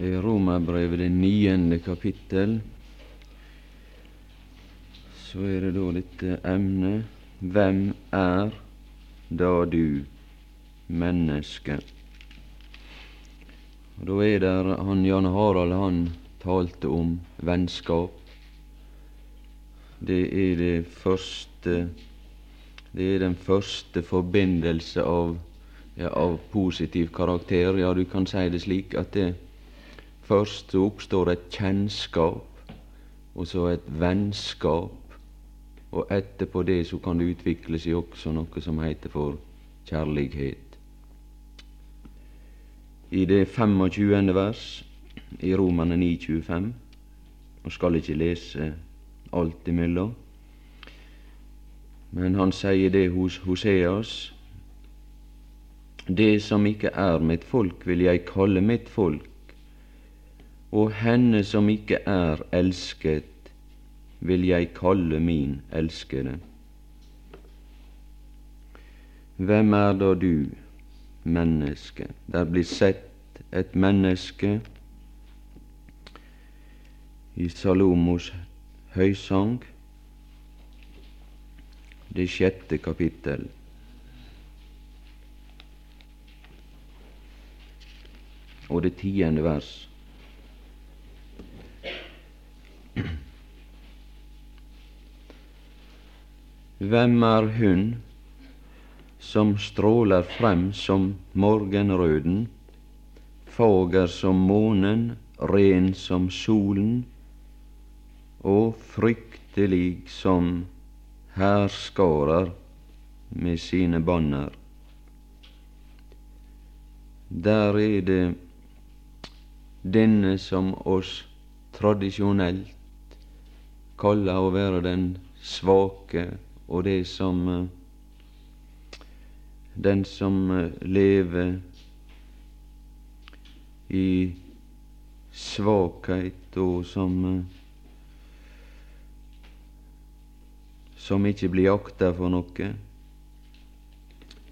i Romerbrevet, det niende kapittel, så er det da dette emnet Hvem er da du, menneske? Og Da er der han Jan Harald han talte om vennskap. Det er det første Det er den første forbindelse av, ja, av positiv karakter. Ja, du kan si det slik at det først så oppstår et kjennskap, og så et vennskap, og etterpå det så kan det utvikle seg også noe som heter for kjærlighet. I det 25. vers i Romane 9,25, og skal ikke lese alt imellom, men han sier det hos Hoseas Det som ikke er mitt folk, vil jeg kalle mitt folk, og henne som ikke er elsket, vil jeg kalle min elskede. Hvem er da du, menneske? Der blir sett et menneske i Salomos høysang, det sjette kapittel. Og det tiende vers. Hvem er hun som stråler frem som morgenrøden, fager som månen, ren som solen, og fryktelig som hærskarer med sine banner. Der er det denne som oss tradisjonelt kaller å være den svake og det som den som lever i svakhet og som som ikke blir akta for noe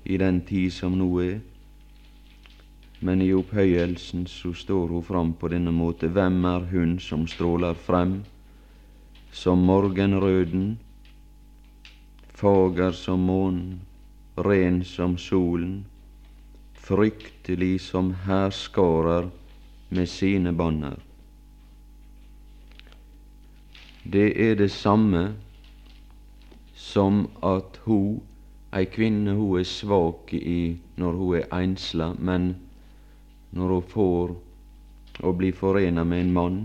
i den tid som nå er. Men i opphøyelsen så står hun fram på denne måte. Hvem er hun som stråler frem som morgenrøden, fager som månen, ren som solen, fryktelig som hærskarer med sine banner? Det er det samme som at hun, ei kvinne, hun er svak i når hun er einsla, men når hun får å bli forena med en mann,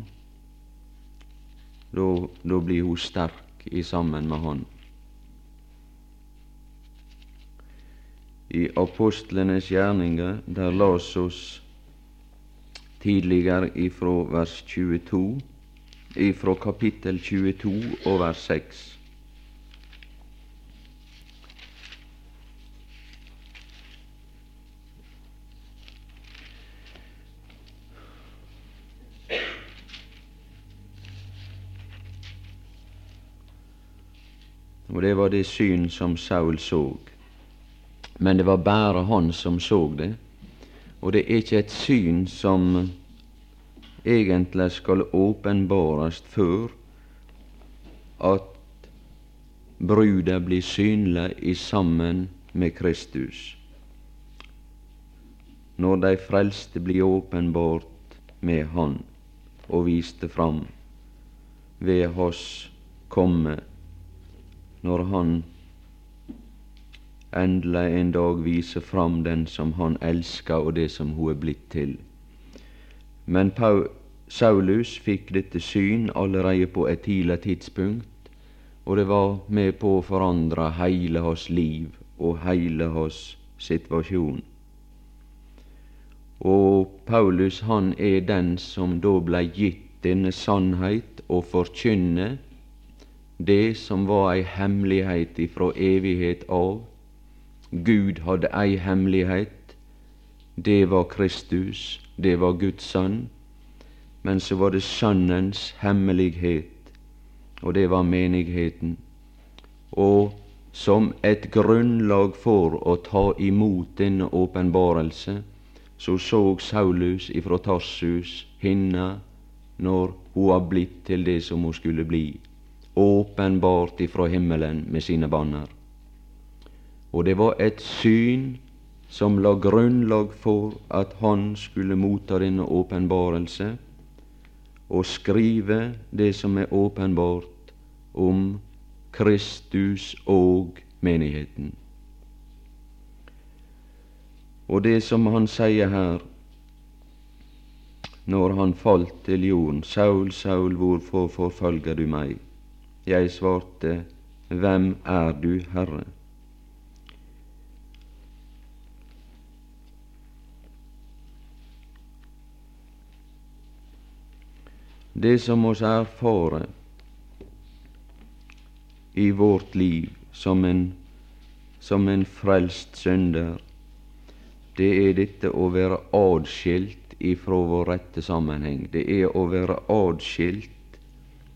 da blir hun sterk i sammen med han. I apostlenes gjerninger, der las oss tidligere ifra vers 22, ifra kapittel 22 og vers 6. Og det var det syn som Saul så. Men det var bare han som så det. Og det er ikke et syn som egentlig skal åpenbares før at bruda blir synlig i sammen med Kristus. Når de frelste blir åpenbart med Han og viste fram ved Hans komme når han endelig en dag viser fram den som han elsker, og det som hun er blitt til. Men Saulus fikk dette syn allerede på et tidlig tidspunkt, og det var med på å forandre hele hans liv og hele hans situasjon. Og Paulus han er den som da ble gitt denne sannhet å forkynne det som var ei hemmelighet ifra evighet av. Gud hadde ei hemmelighet, det var Kristus, det var Guds sønn. Men så var det Sønnens hemmelighet, og det var menigheten. Og som et grunnlag for å ta imot denne åpenbarelse, så så Saulus ifra Tarsus hinna når hun har blitt til det som hun skulle bli, åpenbart ifra himmelen med sine banner. Og det var et syn som la grunnlag for at han skulle motta denne åpenbarelse og skrive det som er åpenbart om Kristus og menigheten. Og det som han sier her, når han falt til jorden, Saul, Saul, hvorfor forfølger du meg? Jeg svarte, Hvem er du, Herre? Det som oss erfare i vårt liv som en, som en frelst synder, det er dette å være adskilt ifra vår rette sammenheng. Det er å være adskilt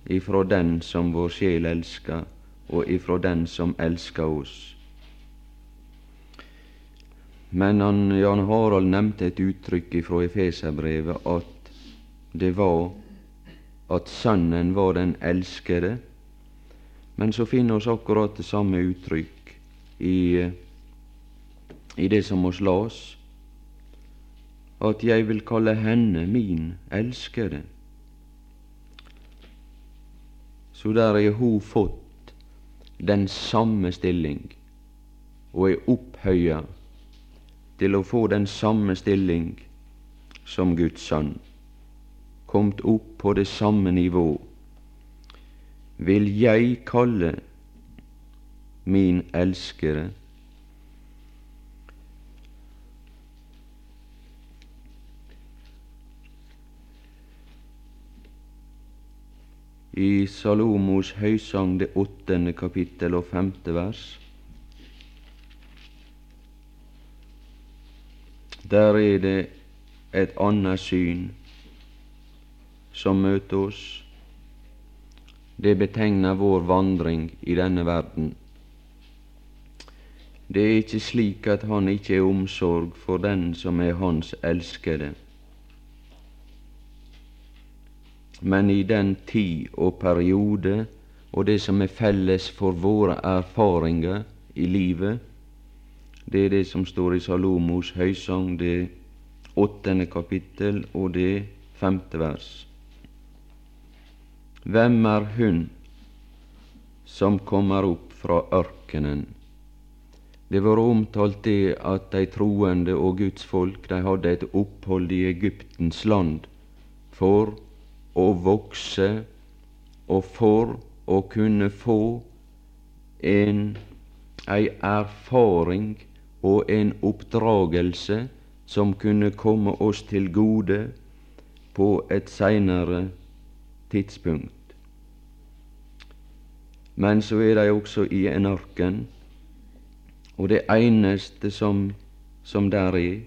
ifra den som vår sjel elsker, og ifra den som elsker oss. Men han, Jan Harald nevnte et uttrykk ifra Efeserbrevet at det var at Sønnen var den elskede. Men så finner oss akkurat det samme uttrykk i i det som oss las, at jeg vil kalle henne min elskede. Så der har ho fått den samme stilling og er opphøya til å få den samme stilling som Guds sønn, komt opp på det samme nivå, vil jeg kalle min elskede i Salomos høysang det åttende kapittel og femte vers. Der er det et annet syn som møter oss. Det betegner vår vandring i denne verden. Det er ikke slik at han ikke er omsorg for den som er hans elskede. Men i den tid og periode og det som er felles for våre erfaringer i livet, det er det som står i Salomos høysang, det åttende kapittel og det femte vers. Hvem er hun som kommer opp fra ørkenen? Det var omtalt det at de troende og Guds folk de hadde et opphold i Egyptens land for å vokse og for å kunne få en, ei erfaring og en oppdragelse som kunne komme oss til gode på et seinere tidspunkt. Men så er de også i en ørken, og det eneste som, som der er,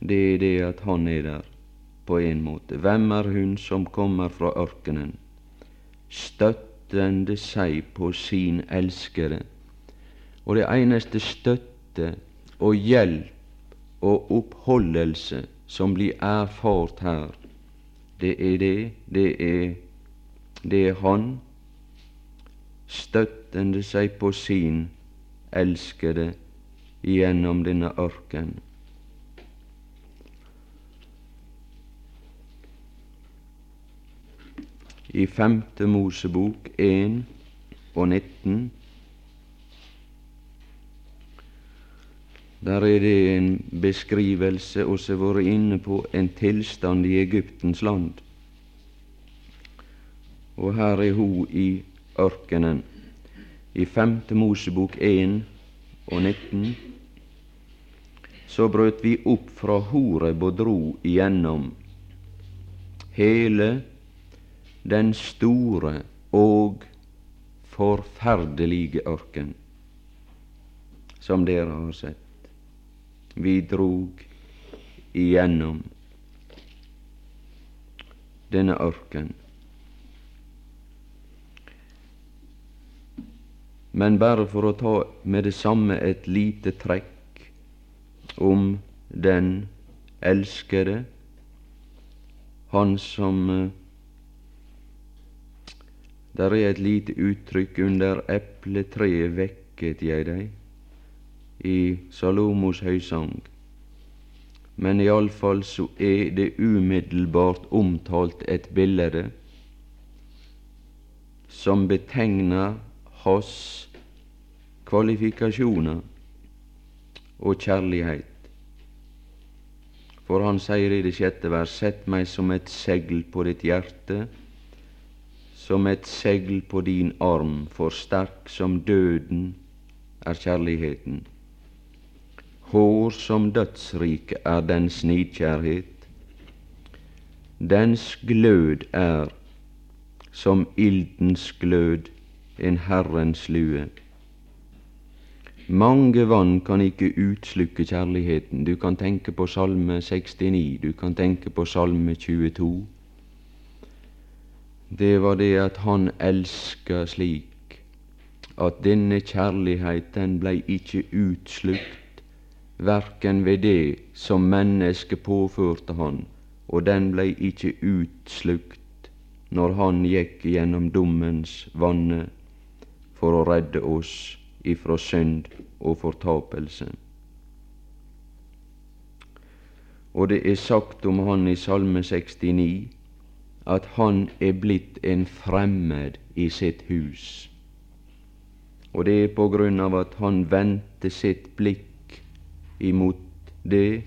det er det at han er der på en måte. Hvem er hun som kommer fra ørkenen, støttende seg på sin elskere? Og det eneste støtte og hjelp og oppholdelse som blir erfart her, det er det, det er, det er Han støttende seg på sin elskede gjennom denne ørken. I Femte Mosebok 1 og 19. Der er det en beskrivelse, og har vært inne på en tilstand i Egyptens land. Og her er hun i ørkenen. I Femte Mosebok 1 og 19 så brøt vi opp fra Horeb og dro igjennom hele den store og forferdelige ørken som dere har sett. Vi drog igjennom denne ørken. Men bare for å ta med det samme et lite trekk om den elskede, Han som eh, Der er et lite uttrykk under epletreet vekket jeg deg i Salomos høysang. Men iallfall så er det umiddelbart omtalt et bilde som betegner hans kvalifikasjoner og kjærlighet. For han sier i det sjette vers, sett meg som et segl på ditt hjerte, som et segl på din arm, for sterk som døden er kjærligheten. Hår som dødsrike er dens nidkjærhet. Dens glød er som ildens glød en Herrens lue. Mange vann kan ikke utslukke kjærligheten. Du kan tenke på Salme 69, du kan tenke på Salme 22. Det var det at han elska slik at denne kjærlighet den blei ikke utslukt, verken ved det som mennesket påførte han, og den blei ikke utslukt når han gikk gjennom dommens vanne for å redde oss ifra synd og fortapelse. Og det er sagt om han i Salme 69 at han er blitt en fremmed i sitt hus. Og det er på grunn av at han vendte sitt blikk imot det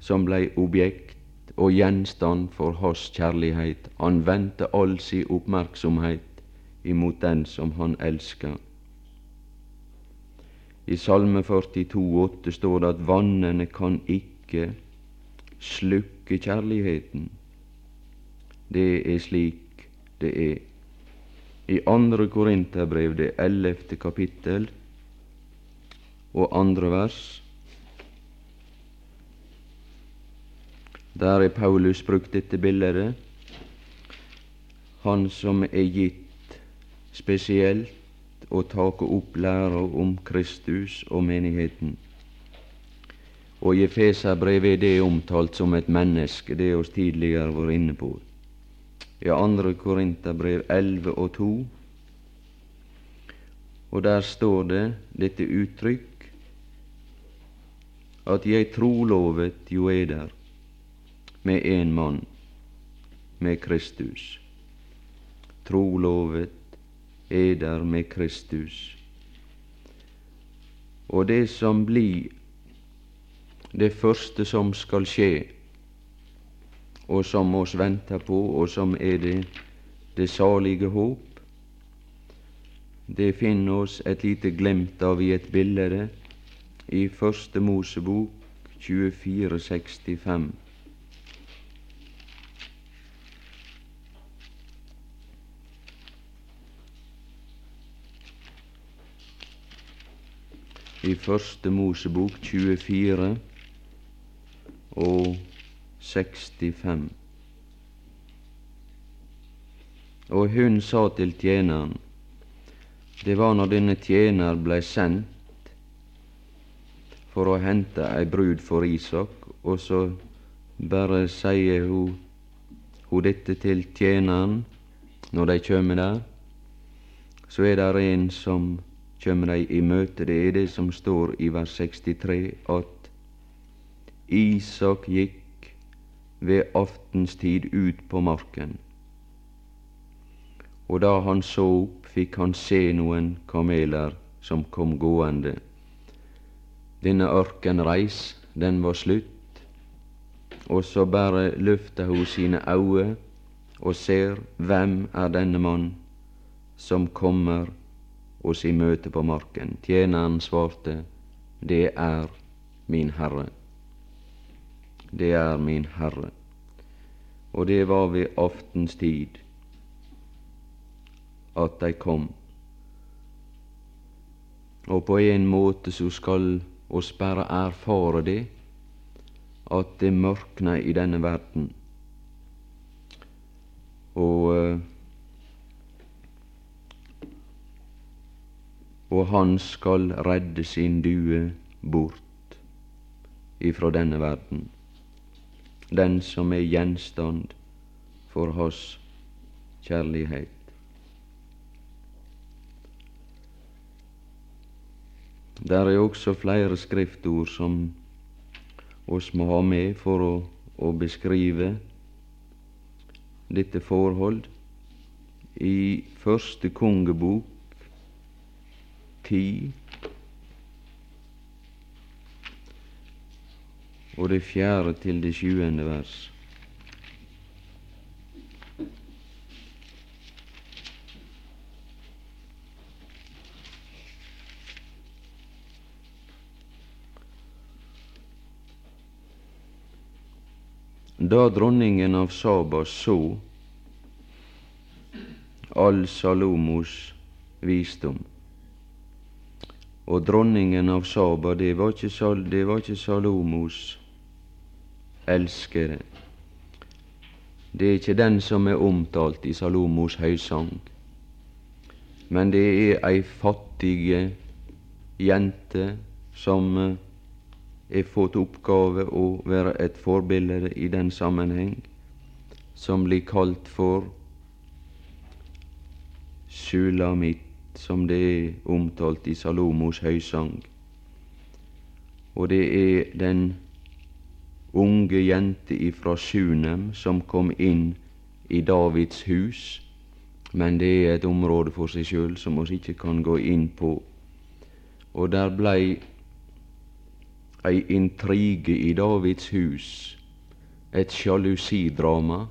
som blei objekt og gjenstand for hans kjærlighet. Han vendte all sin oppmerksomhet imot den som han elska. I Salme 42, 8 står det at vannene kan ikke slukke kjærligheten. Det er slik det er. I andre Korinterbrev, det ellevte kapittel og andre vers, der er Paulus brukt dette bildet. Han som er gitt spesielt å take opp læra om Kristus og menigheten. Og i Efeserbrevet er det omtalt som et menneske, det oss tidligere vært inne på. I 2. Korinterbrev 11 og 2, og der står det dette uttrykk at jeg trolovet jo er der med en mann, med Kristus. Trolovet er der med Kristus. Og det som blir det første som skal skje, og som oss venter på, og som er det, det salige håp, det finner oss et lite glimt av i et bilde i Første Mosebok 2465. i Første Mosebok 24 og 65. Og hun sa til tjeneren Det var når denne tjener blei sendt for å hente ei brud for Isak, og så bare sier hun, hun dette til tjeneren når de kjem der. Så er det en som kjem dei i møte. Det er det som står i vers 63, at Isak gikk ved aftenstid ut på marken. Og da han så opp, fikk han se noen kameler som kom gående. Denne ørkenreis, den var slutt, og så bare løfter hun sine øyne og ser hvem er denne mann som kommer oss i møte på marken. Tjeneren svarte, Det er min Herre. Det er min Herre. Og det var ved aftenstid at de kom. Og på en måte så skal oss bare erfare det, at det mørkner i denne verden. Og uh, og han skal redde sin due bort ifra denne verden. Den som er gjenstand for hans kjærlighet. Der er også flere skriftord som oss må ha med for å, å beskrive dette forhold. I første kongebok ti og det fjerde til det sjuende vers. Da dronningen av Saba så all Salomos visdom Og dronningen av Saba, det var ikke, det var ikke Salomos elskede. Det er ikke den som er omtalt i Salomos høysang, men det er ei fattige jente som er eh, fått oppgave å være et forbilde i den sammenheng, som blir kalt for Sulamit, som det er omtalt i Salomos høysang. Og det er den unge jente ifra Sunem som kom inn i Davids hus, men det er et område for seg sjøl som vi ikke kan gå inn på. Og der blei ei intrige i Davids hus, et sjalusidrama,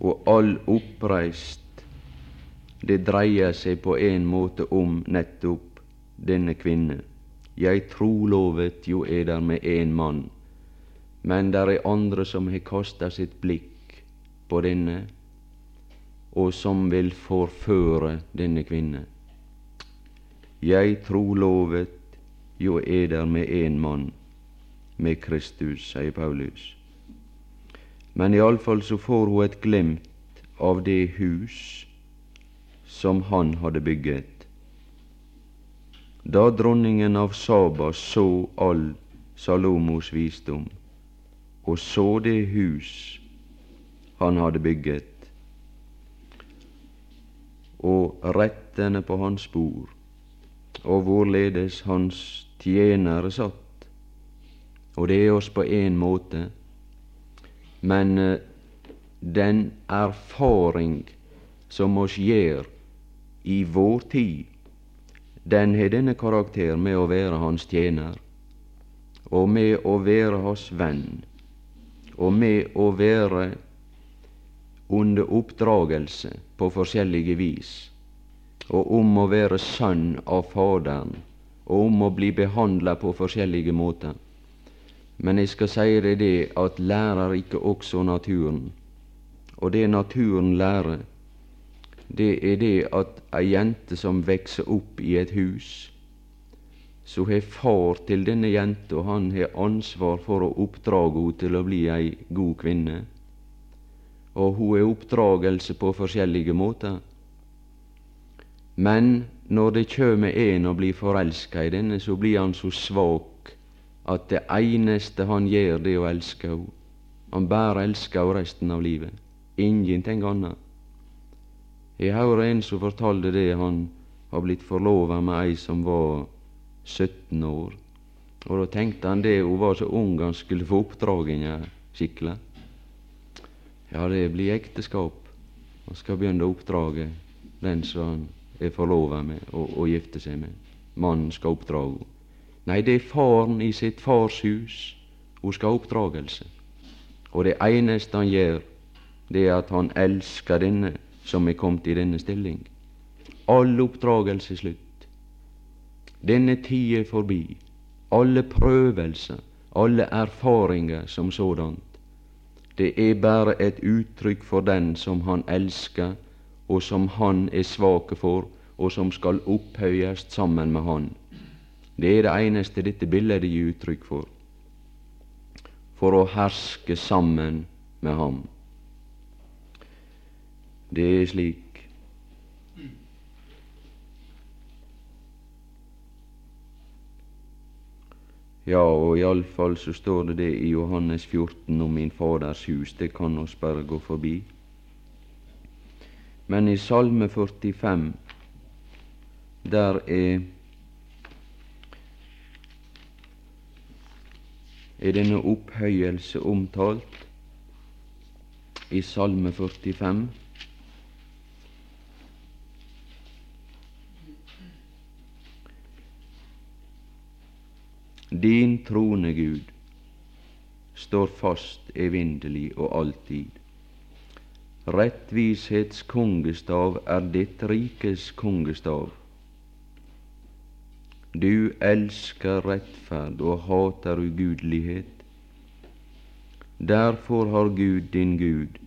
og all oppreist det dreier seg på en måte om nettopp denne kvinne. Jeg trolovet jo er der med én mann men det er andre som har kasta sitt blikk på denne, og som vil forføre denne kvinne. Jeg trolovet jo er der med én mann, med Kristus, sier Paulus. Men iallfall så får hun et glimt av det hus som han hadde bygget. Da dronningen av Saba så all Salomos visdom, og så det hus han hadde bygget, og rettene på hans bord, og hvorledes hans tjenere satt. Og det er oss på én måte, men eh, den erfaring som oss gjør i vår tid, den har denne karakter med å være hans tjener, og med å være hans venn, og med å være under oppdragelse på forskjellige vis, og om å være sønn av Faderen, og om å bli behandla på forskjellige måter. Men jeg skal si deg det at lærer ikke også naturen, og det naturen lærer, det er det at ei jente som vokser opp i et hus, så har far til denne jenta han har ansvar for å oppdrage henne til å bli ei god kvinne. Og hun er oppdragelse på forskjellige måter. Men når det kjem en og blir forelska i denne, så blir han så svak at det eneste han gjør, det er å elske henne. Han bare elsker henne resten av livet. Ingenting annet. Jeg hører en som fortalte det han har blitt forlova med ei som var 17 år. Og da tenkte han det hun var så ung han skulle få oppdraginga skikkelig. Ja, det blir ekteskap. Han skal begynne å oppdrage den som han er forlova med og, og gifte seg med. Mannen skal oppdrage henne. Nei, det er faren i sitt fars hus hun skal ha oppdragelse. Og det eneste han gjør, det er at han elsker denne som er kommet i denne stilling. All oppdragelse er slutt. Denne tid er forbi. Alle prøvelser, alle erfaringer som sådant. Det er bare et uttrykk for den som han elsker, og som han er svake for, og som skal opphøyes sammen med han. Det er det eneste dette bildet gir uttrykk for. For å herske sammen med ham. Det er slik Ja, og iallfall så står det det i Johannes 14 om min Faders hus. Det kan oss bare gå forbi. Men i Salme 45, der er er denne opphøyelse omtalt i Salme 45. Din trone, Gud, står fast evinnelig og alltid. Rettvishets kongestav er ditt rikes kongestav. Du elsker rettferd og hater ugudelighet. Derfor har Gud din Gud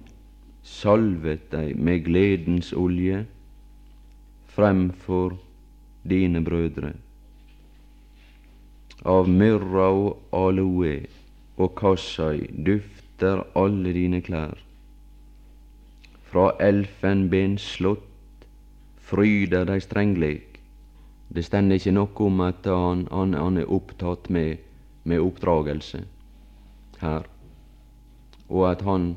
salvet deg med gledens olje fremfor dine brødre. Av myrra og aloe og kassai dufter alle dine klær fra elfenben slått, fryder dei strengleik. Det stender ikke noe om at han, han, han er opptatt med, med oppdragelse her, og at han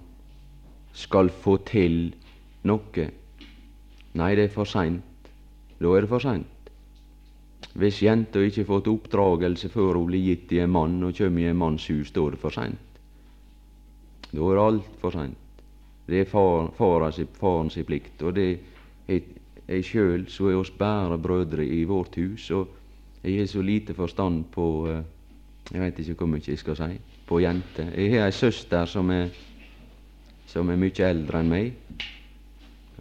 skal få til noe. Nei, det er for seint. Da er det for seint. Hvis jenta ikke har fått oppdragelse før hun blir gitt i en mann og kommer i en manns hus, da er det for seint. Da er det altfor seint. Det er far, faren sin plikt, og det er jeg sjøl så er oss bare brødre i vårt hus, og jeg har så lite forstand på eh, Jeg veit ikke hvor mye jeg skal si på jenter. Jeg har ei søster som er, som er mye eldre enn meg.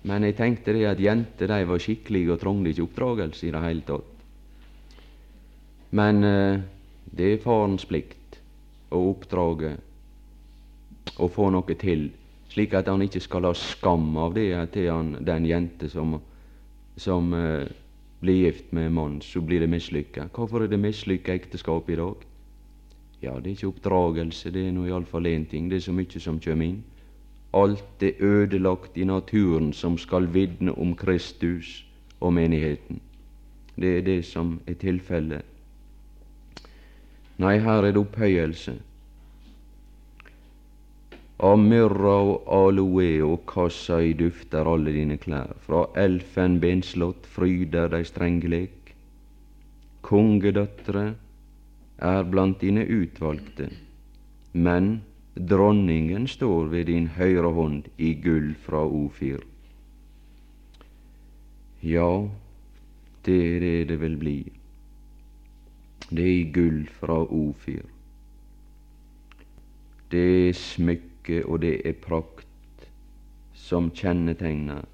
Men jeg tenkte det at jenter de var skikkelige og trengte ikke oppdragelse i det hele tatt. Men eh, det er farens plikt å oppdrage og få noe til slik at han ikke skal ha skam av det til han, den jente som, som uh, blir gift med en mann, så blir det mislykka. Hvorfor er det mislykka ekteskap i dag? Ja, det er ikke oppdragelse, det er nå iallfall én ting. Det er så mye som kommer inn. Alt er ødelagt i naturen som skal vitne om Kristus og menigheten. Det er det som er tilfellet. Nei, her er det opphøyelse. Av myrra og aloe og kassai dufter alle dine klær, fra elfenbenslott fryder dei strengleg. Kongedøtre er blant dine utvalgte, men dronningen står ved din høyre hånd i gull fra Ofir. Ja, det er det det vil bli. Det er gull fra Ofir. Det er smykke og det er prakt som kjennetegner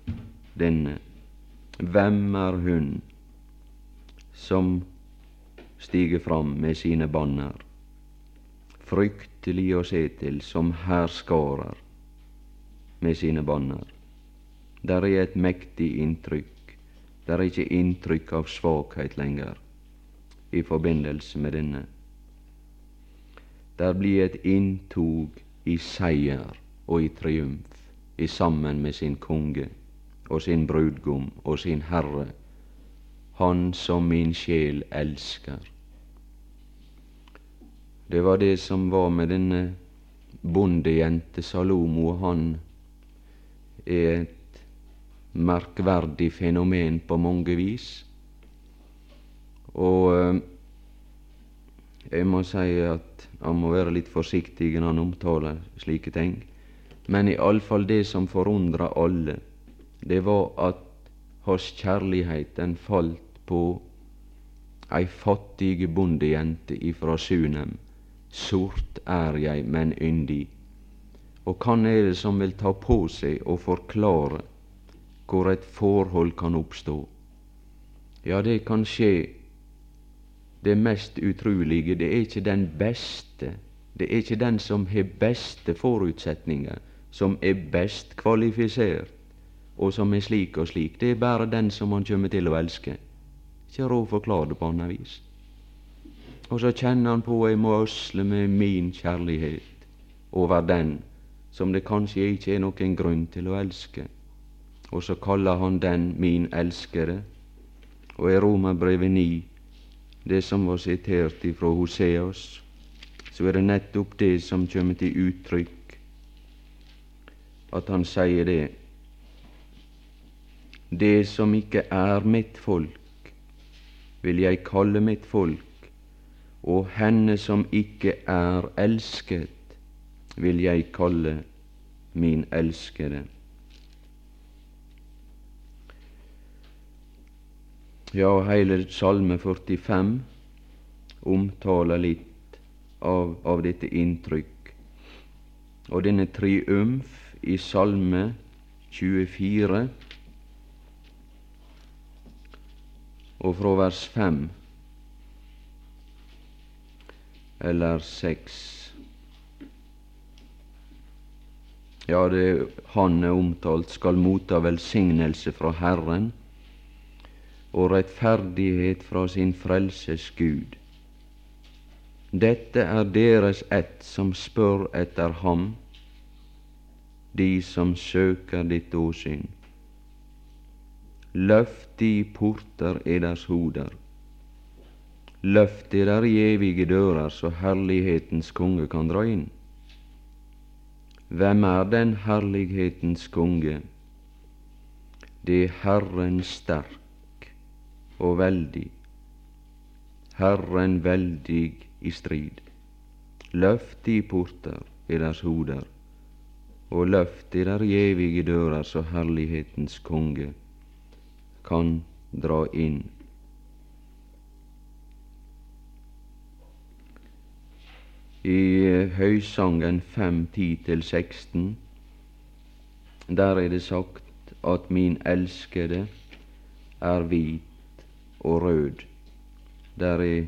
denne. Hvem er hun som stiger fram med sine banner? Fryktelig å se til, som hærskarer med sine banner. Der er et mektig inntrykk. Der er ikke inntrykk av svakhet lenger i forbindelse med denne. Der blir et inntog i seier og i triumf, i sammen med sin konge og sin brudgom og sin Herre, Han som min sjel elsker. Det var det som var med denne bondejente Salomo. Han er et merkverdig fenomen på mange vis. Og eh, jeg må si at han må være litt forsiktig når han omtaler slike ting. Men iallfall det som forundra alle, det var at hans kjærlighet den falt på ei fattig bondejente ifra Sunem. Sort er jeg, men yndig. Og hvem er det som vil ta på seg å forklare hvor et forhold kan oppstå? Ja, det kan skje det mest utrolige, det er ikke den beste, det er ikke den som har beste forutsetninger, som er best kvalifisert, og som er slik og slik. Det er bare den som han kommer til å elske. Ikke råd å forklare det på annet vis. Og så kjenner han på jeg må øsle med min kjærlighet over den som det kanskje ikke er noen grunn til å elske. Og så kaller han den min elskede. Og i Romerbrevet 9 det som var sitert ifra Hoseas, så er det nettopp det som kommer til uttrykk, at han sier det. Det som ikke er mitt folk, vil jeg kalle mitt folk, og henne som ikke er elsket, vil jeg kalle min elskede. Ja, hele Salme 45 omtaler litt av, av dette inntrykk. Og denne triumf i Salme 24 og fra vers 5 eller 6 Ja, det han er omtalt, skal motta velsignelse fra Herren og rettferdighet fra sin frelses Gud. Dette er deres ett som spør etter ham, de som søker ditt åsyn. Løft de porter eders hoder. Løft eder i evige dører, så herlighetens konge kan dra inn. Hvem er den herlighetens konge? Det er Herren sterk og veldig, Herren veldig i strid. Løft de porter i deres hoder, og løft i der evige dører, så herlighetens konge kan dra inn. I Høysangen 5, 10-16, der er det sagt at min elskede er hvit og rød. Der er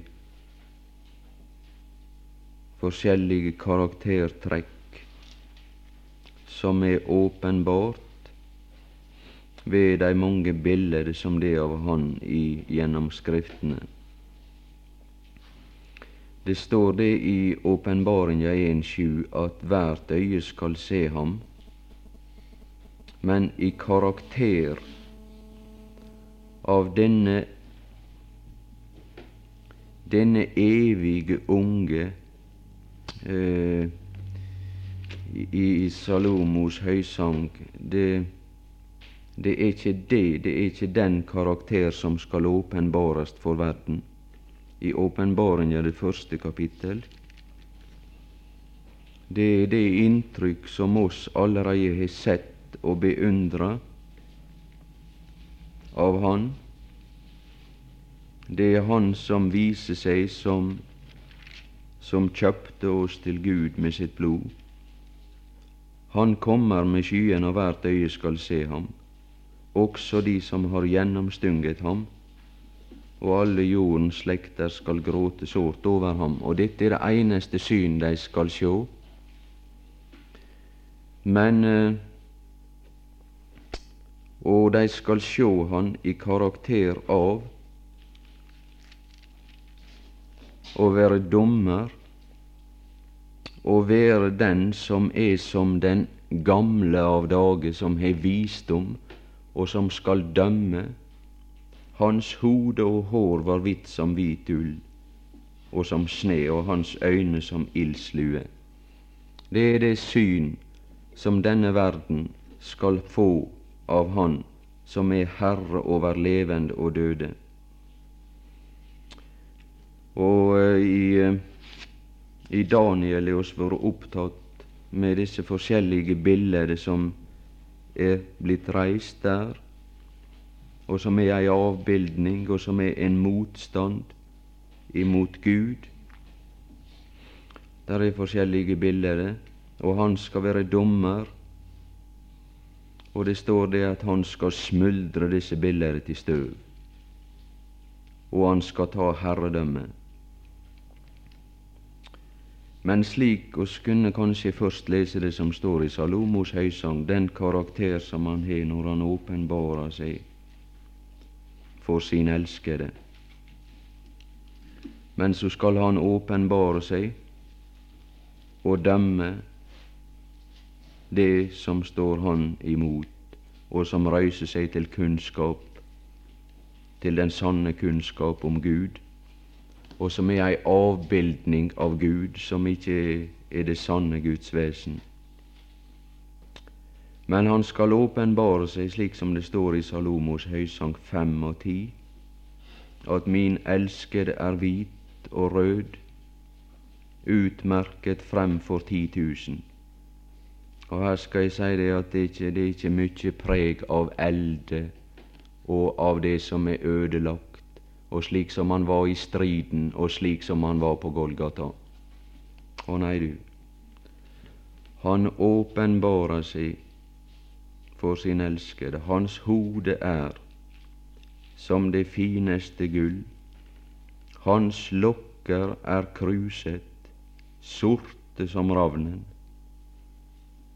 forskjellige karaktertrekk som er åpenbart ved de mange bilder som det er av Han i, gjennom Skriftene. Det står det i Åpenbaringa 1.7 at hvert øye skal se ham, men i karakter av denne denne evige unge eh, i, i Salomos høysang det det er ikke det, det er ikke den karakter som skal åpenbares for verden. I åpenbaringa, det første kapittel, det er det inntrykk som oss allerede har sett og beundra av Han. Det er Han som viser seg som som kjøpte oss til Gud med sitt blod. Han kommer med skyen, og hvert øye skal se ham også de som har gjennomstunget ham, og alle jordens slekter skal gråte sårt over ham, og dette er det eneste syn de skal sjå. Men eh, Og de skal sjå han i karakter av å være dommer og være den som er som den gamle av dage, som har visdom, og som skal dømme. Hans hode og hår var hvitt som hvit ull, og som sne, og hans øyne som ildslue. Det er det syn som denne verden skal få av Han som er Herre over levende og døde. Og uh, i, uh, i Daniel er oss vært opptatt med disse forskjellige bilder som er blitt reist der, og som er ei avbildning, og som er en motstand imot Gud. Der er forskjellige bilder, og han skal være dommer. Og det står det at han skal smuldre disse bildene til støv, og han skal ta herredømme. Men slik oss kunne kanskje først lese det som står i Salomos høysang, den karakter som han har når han åpenbarer seg for sin elskede. Men så skal han åpenbare seg og dømme det som står han imot, og som røyser seg til kunnskap, til den sanne kunnskap om Gud og som er ei avbildning av Gud, som ikke er det sanne Guds vesen. Men han skal åpenbare seg slik som det står i Salomos høysang fem og ti, at min elskede er hvit og rød, utmerket fremfor ti tusen. Og her skal jeg si det at det ikke det er ikke mye preg av elde og av det som er ødelagt, og slik som han var i striden, og slik som han var på Golgata. Å nei, du. Han åpenbarer seg for sin elskede. Hans hode er som det fineste gull. Hans lokker er kruset, sorte som ravnen.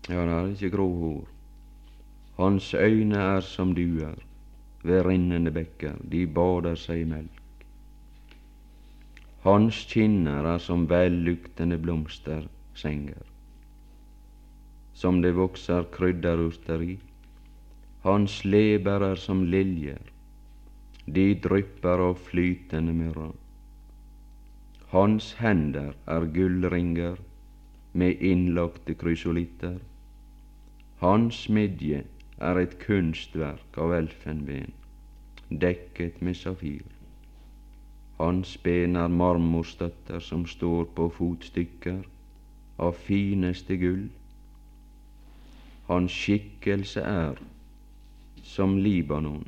Ja, det er ikke grå hår. Hans øyne er som duer ved rinnende bekker, de bader seg i melk. Hans kinner er som velluktende blomstersenger, som det vokser krydderurter i. Hans leber er som liljer, de drypper av flytende myrra. Hans hender er gullringer med innlagte krysolitter. Hans midje er et kunstverk av elfenben, dekket med safir. Hans ben er marmorstøtter som står på fotstykker av fineste gull. Hans skikkelse er som Libanon,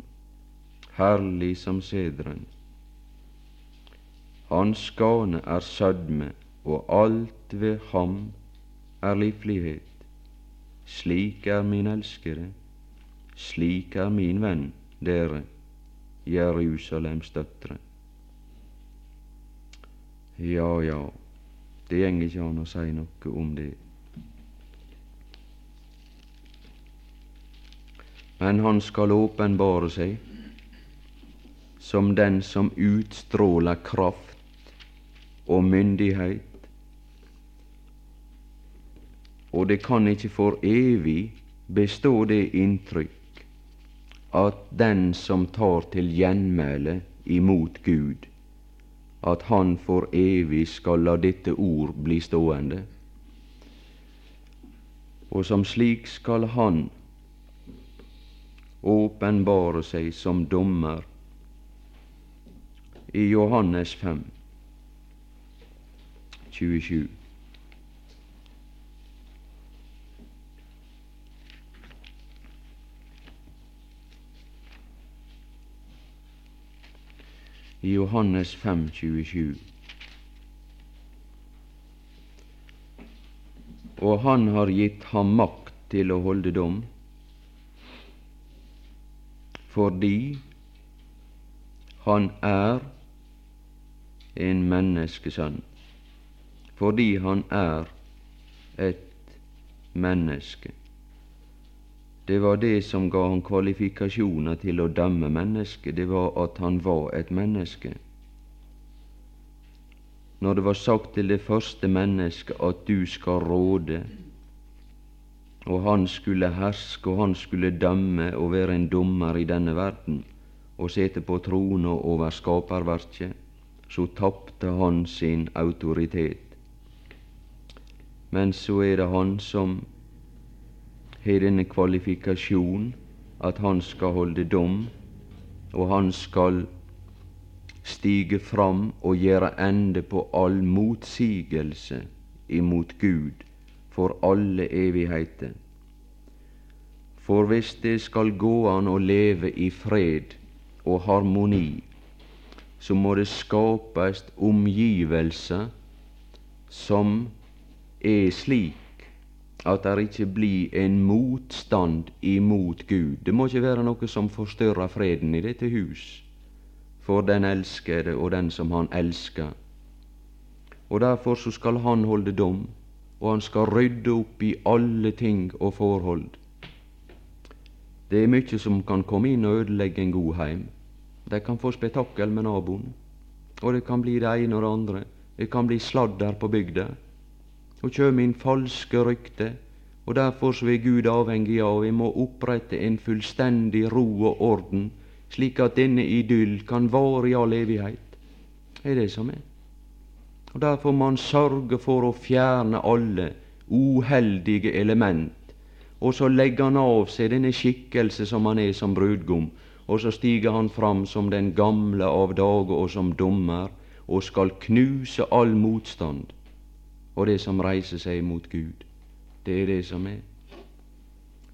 herlig som sedren. Hans skane er sødme, og alt ved ham er livlighet. Slik er min elskede, slik er min venn, dere, Jerusalems døtre. Ja, ja, det går ikke an å si noe om det. Men han skal åpenbare seg som den som utstråler kraft og myndighet og det kan ikke for evig bestå det inntrykk at den som tar til gjenmæle imot Gud, at han for evig skal la dette ord bli stående. Og som slik skal han åpenbare seg som dommer i Johannes 5, 27. i Johannes 5, 27. Og han har gitt ham makt til å holde dom, fordi han er en menneskesønn, fordi han er et menneske. Det var det som ga han kvalifikasjoner til å dømme mennesket, det var at han var et menneske. Når det var sagt til det første mennesket at du skal råde, og han skulle herske, og han skulle dømme og være en dommer i denne verden, og sete på trona over skaperverket, så tapte han sin autoritet. Men så er det han som har denne kvalifikasjon at han skal holde dom, og han skal stige fram og gjøre ende på all motsigelse imot Gud for alle evigheter. For hvis det skal gå an å leve i fred og harmoni, så må det skapes omgivelser som er slik at det ikke blir en motstand imot Gud. Det må ikke være noe som forstyrrer freden i dette hus for den elskede og den som han elsker. Og derfor så skal han holde dom, og han skal rydde opp i alle ting og forhold. Det er mye som kan komme inn og ødelegge en god heim. De kan få spetakkel med naboen, og det kan bli det ene og det andre. Det kan bli sladder på bygda og kjem inn falske rykter, og derfor så er Gud avhengig av vi må opprette en fullstendig ro og orden, slik at denne idyll kan vare i all evighet. Det er det som er. Og Derfor må han sørge for å fjerne alle uheldige element og så legger han av seg denne skikkelse som han er som brudgom, og så stiger han fram som den gamle av dage og som dommer, og skal knuse all motstand og det som reiser seg mot Gud. Det er det som er.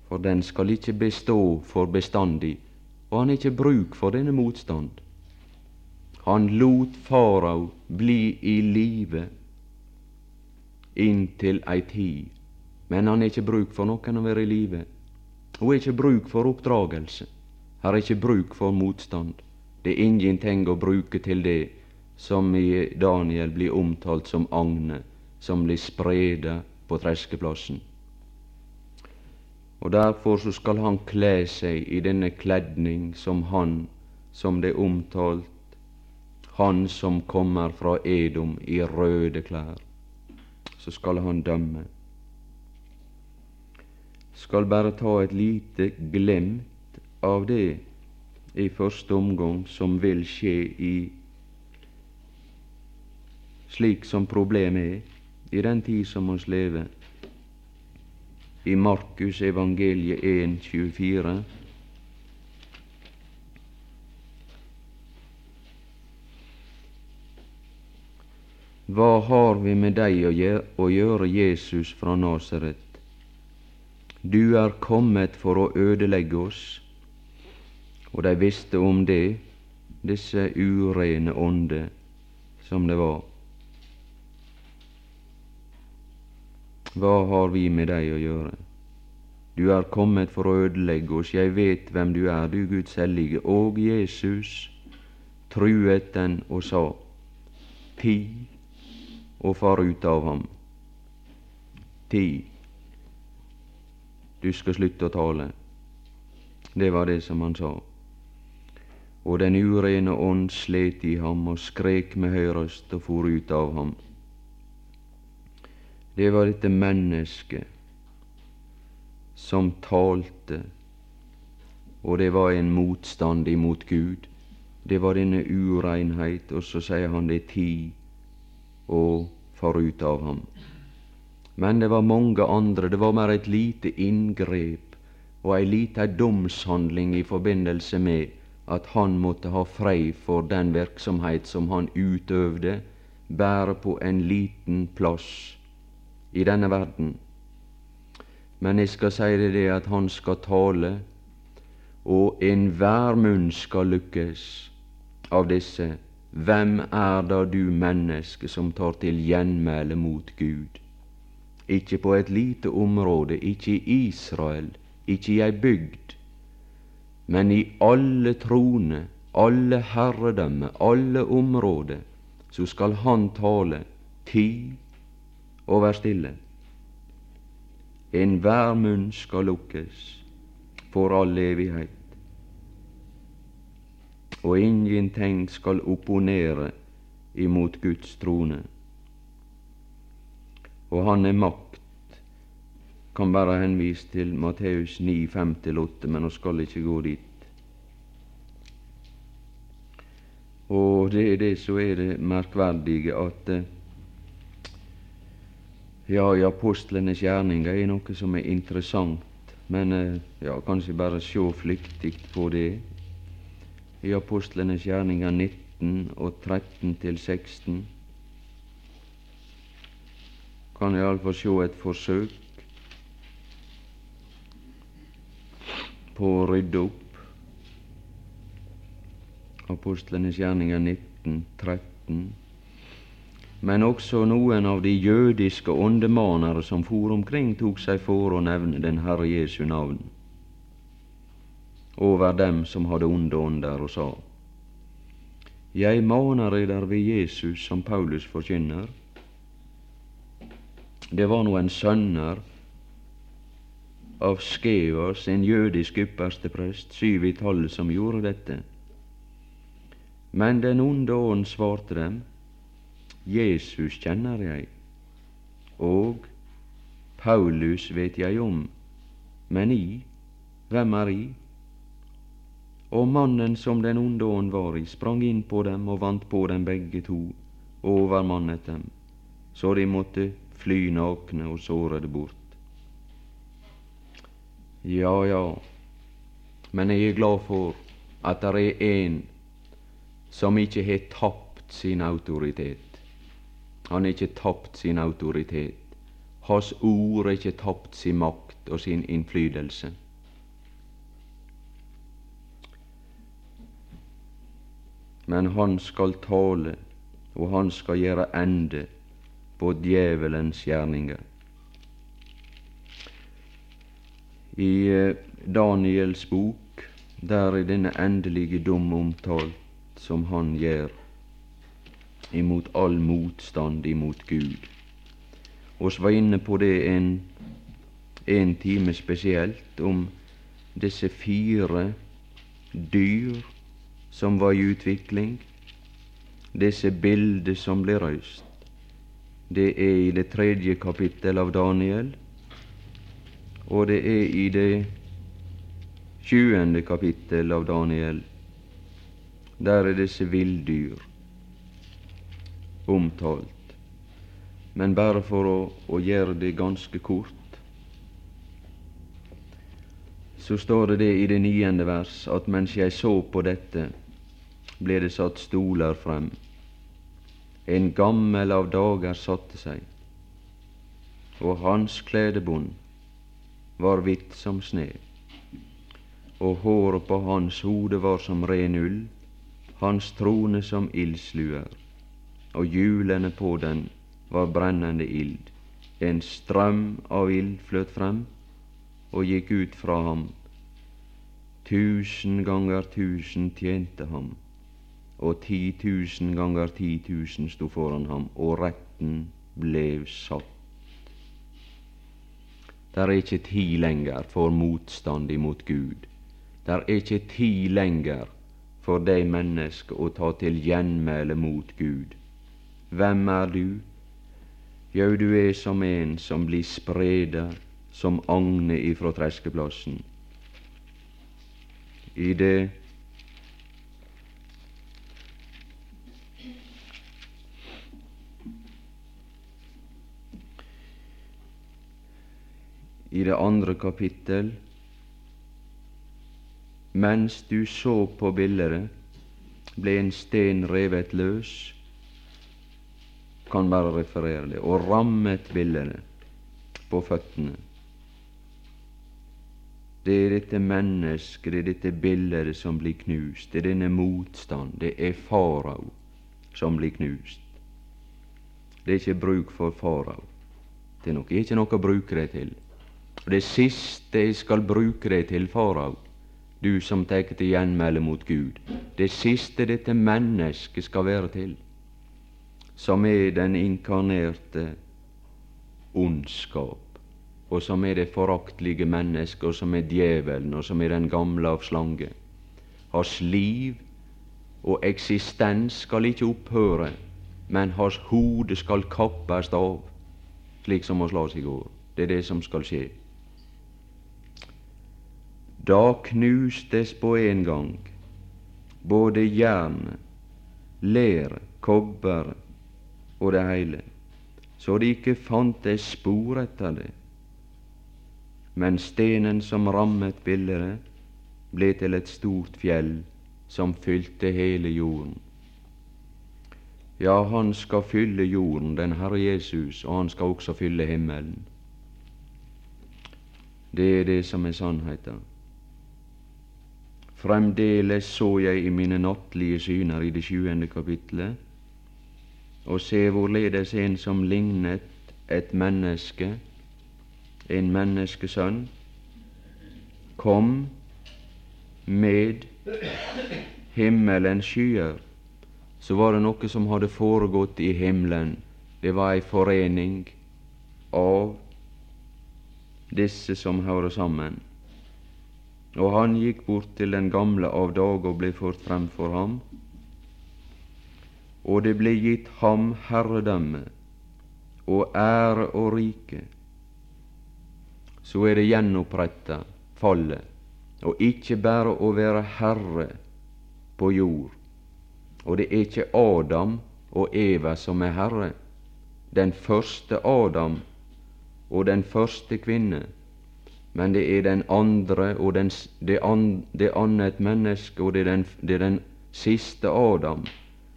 For den skal ikke bestå for bestandig, og han har ikke bruk for denne motstand. Han lot farao bli i live inntil ei tid, men han har ikke bruk for noen å være i live. Hun har ikke bruk for oppdragelse, har ikke bruk for motstand. Det er ingenting å bruke til det som i Daniel blir omtalt som agnet som blir spreda på treskeplassen. Og derfor så skal han kle seg i denne kledning som han, som det er omtalt, han som kommer fra Edom i røde klær. Så skal han dømme. Skal bare ta et lite glimt av det i første omgang som vil skje i slik som problemet er i den tid som oss lever. I Markus evangeliet 1, 24. Hva har vi med deg å gjøre, Jesus fra Nasaret? Du er kommet for å ødelegge oss. Og de visste om det, disse urene ånder som det var. Hva har vi med deg å gjøre? Du er kommet for å ødelegge oss, jeg vet hvem du er, du Guds hellige. Og Jesus truet den og sa, Ti og far ut av ham. Ti. Du skal slutte å tale. Det var det som han sa. Og den urene ånd slet i ham og skrek med høy røst og for ut av ham det var dette mennesket som talte, og det var en motstand imot Gud. Det var denne urenhet, og så sier han det er tid å fare ut av ham. Men det var mange andre, det var mer et lite inngrep og ei lita domshandling i forbindelse med at han måtte ha fred for den virksomhet som han utøvde, bare på en liten plass i denne verden. Men jeg skal si det, det at han skal tale, og enhver munn skal lykkes av disse. Hvem er da du menneske som tar til gjenmæle mot Gud? Ikke på et lite område, ikke i Israel, ikke i ei bygd, men i alle troner, alle herredømme, alle områder, så skal han tale tid og vær stille. Enhver munn skal lukkes for all evighet, og ingenting skal opponere imot Guds trone. Og Han er makt, kan bare henvise til Matteus 9, 5-8, men vi skal ikke gå dit. Og det er det som er det merkverdige, at eh, ja, i apostlenes gjerninger er noe som er interessant, men eh, ja, kanskje bare se flyktig på det. I apostlenes gjerninger 19 og 13 til 16 kan jeg iallfall se et forsøk på å rydde opp. Apostlenes gjerninger 19, 13 men også noen av de jødiske åndemanere som for omkring, tok seg for å nevne den Herre Jesu navn over dem som hadde onde ånder, og sa:" Jeg maner eder ved Jesus, som Paulus forkynner. Det var noen sønner av Skeos, en jødisk yppersteprest, syv i tallet, som gjorde dette. Men den onde ånd svarte dem:" Jesus kjenner jeg, og Paulus vet jeg om, men I, hvem er I? Og mannen som den onde ånd var i, sprang inn på dem og vant på dem begge to, og overmannet dem, så de måtte fly nakne og sårede bort. Ja, ja, men jeg er glad for at det er en som ikke har tapt sin autoritet. Han har ikke tapt sin autoritet. Hans ord har ikke tapt sin makt og sin innflytelse. Men han skal tale, og han skal gjøre ende på djevelens gjerninger. I eh, Daniels bok, der er denne endelige dom omtalt som han gjør imot all motstand imot Gud. Vi var inne på det en, en time spesielt, om disse fire dyr som var i utvikling, disse bilder som ble røyst. Det er i det tredje kapittel av Daniel, og det er i det tjuende kapittel av Daniel. Der er disse villdyr omtalt. Men bare for å, å gjøre det ganske kort, så står det det i det niende vers at mens jeg så på dette, ble det satt stoler frem. En gammel av dager satte seg, og hans kledebånd var hvitt som sne, og håret på hans hode var som ren ull, hans trone som ildsluer og hjulene på den var brennende ild. En strøm av ild fløt frem og gikk ut fra ham. Tusen ganger tusen tjente ham, og ti tusen ganger ti tusen sto foran ham, og retten ble satt. Der er ikke tid lenger for motstand imot Gud. Der er ikke tid lenger for de mennesker å ta til gjenmæle mot Gud. Hvem er du? Jau, du er som en som blir spreda som agne ifra treskeplassen. I det I det andre kapittel mens du så på bildet, ble en sten revet løs kan bare referere det, og rammet billedene på føttene. Det er dette mennesket, det er dette bildet som blir knust, det er denne motstand, det er farao som blir knust. Det er ikke bruk for farao. Det er nok ikke noe å bruke det til. Og det siste jeg skal bruke det til, farao, du som tar til gjenmelde mot Gud, det siste dette mennesket skal være til, som er den inkarnerte ondskap, og som er det foraktelige mennesket, og som er djevelen, og som er den gamle av slange. Hans liv og eksistens skal ikke opphøre, men hans hode skal kappes av, slik som vi las i går. Det er det som skal skje. Da knustes på en gang både jern, ler, kobber og det heile, så de ikke fantes spor etter det. Men stenen som rammet bildet, ble til et stort fjell som fylte hele jorden. Ja, han skal fylle jorden, den Herre Jesus, og han skal også fylle himmelen. Det er det som er sannheten. Fremdeles så jeg i mine nattlige syner i det sjuende kapitlet og se hvorledes en som lignet et menneske, en menneskesønn, kom med himmelens skyer, så var det noe som hadde foregått i himmelen. Det var ei forening av disse som hører sammen. Og han gikk bort til den gamle av dag og ble ført frem for ham og det ble gitt ham herredømme og ære og rike, så er det gjenoppretta fallet, og ikke bare å være herre på jord. Og det er ikke Adam og Eva som er herre. Den første Adam og den første kvinne, men det er den andre og den, det, an, det annet menneske, og det er, den, det er den siste Adam,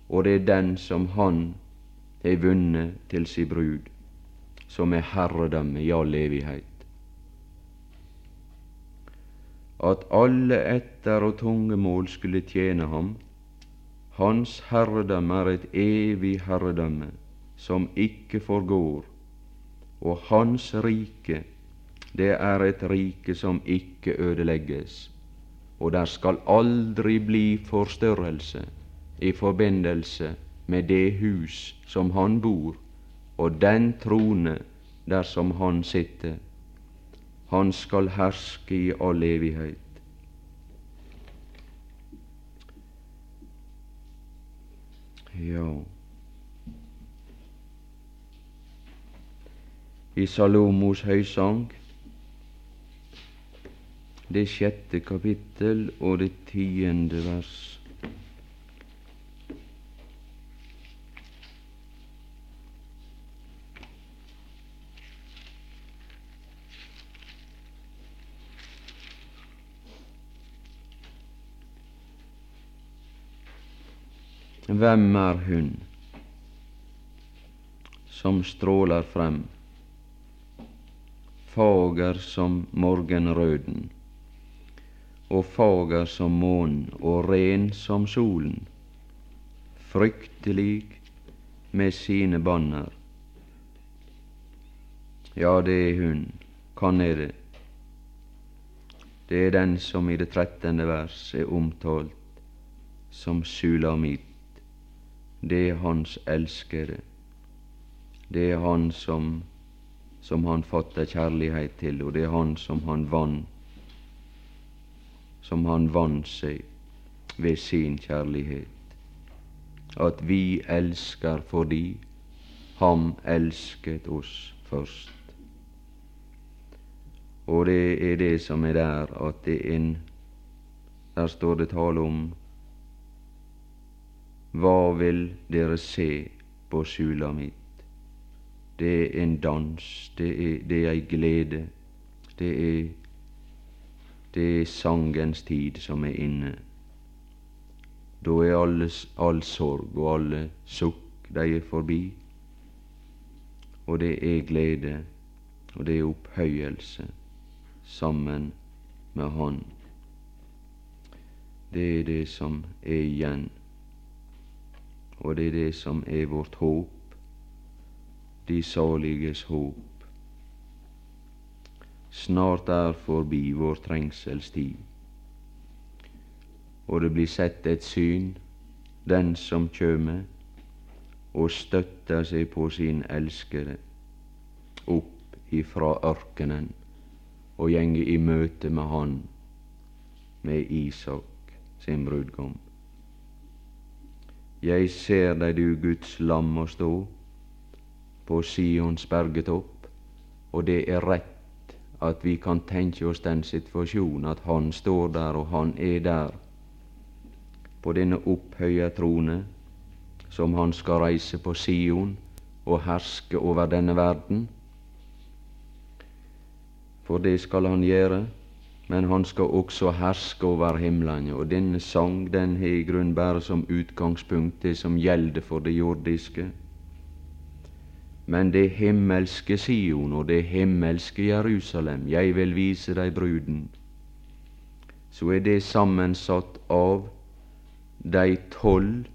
og det er den som han har vunnet til si brud, som er herredømme i all evighet. At alle etter og tungemål skulle tjene ham, hans herredømme er et evig herredømme som ikke forgår, og hans rike, det er et rike som ikke ødelegges, og der skal aldri bli forstørrelse i forbindelse med det hus som han bor, og den trone der som han sitter. Han skal herske i all evighet. Ja I Salomos høysang, det sjette kapittel og det tiende vers. Hvem er hun som stråler frem, fager som morgenrøden, og fager som månen og ren som solen, fryktelig med sine banner? Ja, det er hun. Kan er det? Det er den som i det trettende vers er omtalt som Sulamit det er Hans elskede. Det er Han som, som han fatter kjærlighet til, og det er Han som han vann som han vant seg ved sin kjærlighet. At vi elsker fordi Ham elsket oss først. Og det er det som er der, at det er en Der står det tale om hva vil dere se på Sulamit? Det er en dans, det er, det er ei glede, det er, det er sangens tid som er inne. Da er alles, all sorg og alle sukk, de er forbi. Og det er glede, og det er opphøyelse sammen med Han. Det er det som er igjen og det er det som er vårt håp, de saliges håp. Snart er forbi vår trengselstid, og det blir sett et syn, den som kjøme og støtter seg på sin elskere, opp ifra ørkenen og gjenge i møte med Han, med Isak sin brudgom. Jeg ser deg, du Guds lam, å stå på Sions bergetopp, og det er rett at vi kan tenke oss den situasjonen at Han står der, og Han er der, på denne opphøya trone, som Han skal reise på Sion og herske over denne verden. For det skal Han gjøre men han skal også herske over himlene. Og denne sang den har i grunn bare som utgangspunkt det som gjelder for det jordiske. Men det himmelske Sion og det himmelske Jerusalem, jeg vil vise deg bruden, så er det sammensatt av de tolv,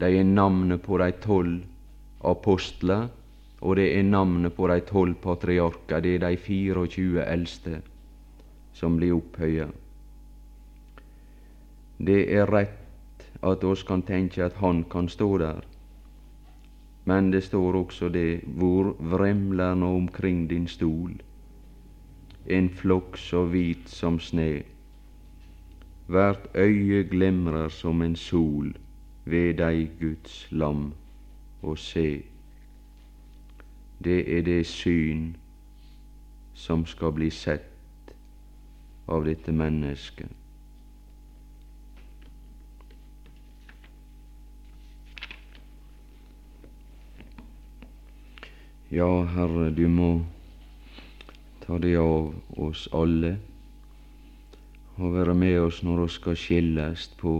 de er navnet på de tolv apostler, og det er navnet på de tolv patriarker, det er de 24 eldste som blir opphøya. Det er rett at oss kan tenke at Han kan stå der, men det står også det hvor vremler nå omkring din stol, en flokk så hvit som sne. Hvert øye glimrer som en sol ved deg, Guds lam, og se, det er det syn som skal bli sett av dette mennesket. Ja, Herre, du må ta det av oss alle, og være med oss når vi skal skilles på,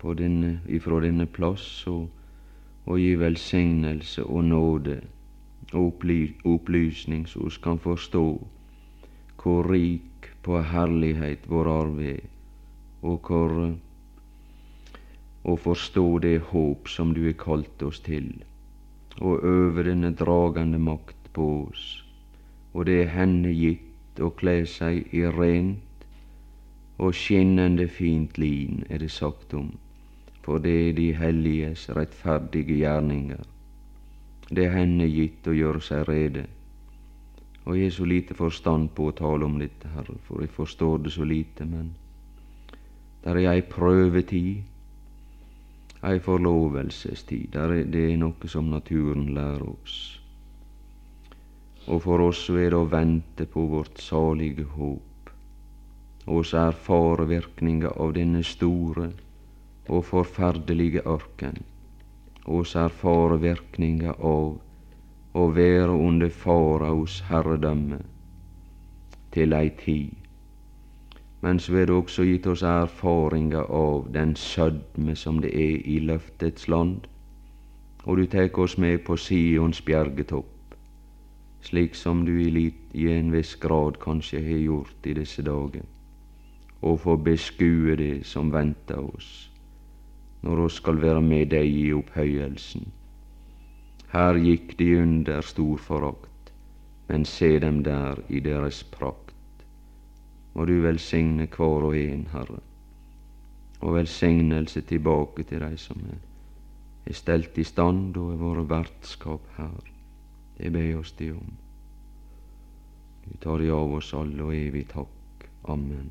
på denne, ifra denne plass, og, og gi velsignelse og nåde og opply, opplysning, så vi kan forstå hvor rik på herlighet vår arv er, og hvor og forstå det håp som du har kalt oss til, og over denne dragende makt på oss. Og det er henne gitt å kle seg i rent og skinnende fint lin, er det sagt om, for det er de helliges rettferdige gjerninger. Det er henne gitt å gjøre seg rede. Og jeg har så lite forstand på å tale om dette, Herre, for jeg forstår det så lite, men der er ei prøvetid ei forlovelsestid. Det er noe som naturen lærer oss. Og for oss så er det å vente på vårt salige håp. og Oss erfare virkninga av denne store og forferdelige ørken. Oss erfare virkninga av å være under faraos herredømme til ei tid men så er det også gitt oss erfaringer av den sødme som det er i løftets land. Og du tek oss med på Sions bjergetopp, slik som du i, lit, i en viss grad kanskje har gjort i disse dager, og få beskue det som venter oss, når oss skal være med deg i opphøyelsen. Her gikk de under stor forakt, men se dem der i deres prakt må du velsigne hver og en, Herre, og velsignelse tilbake til dei som er, er stelt i stand og er våre vertskap her. Det ber oss de om. Vi tar de av oss alle og evig takk. Amen.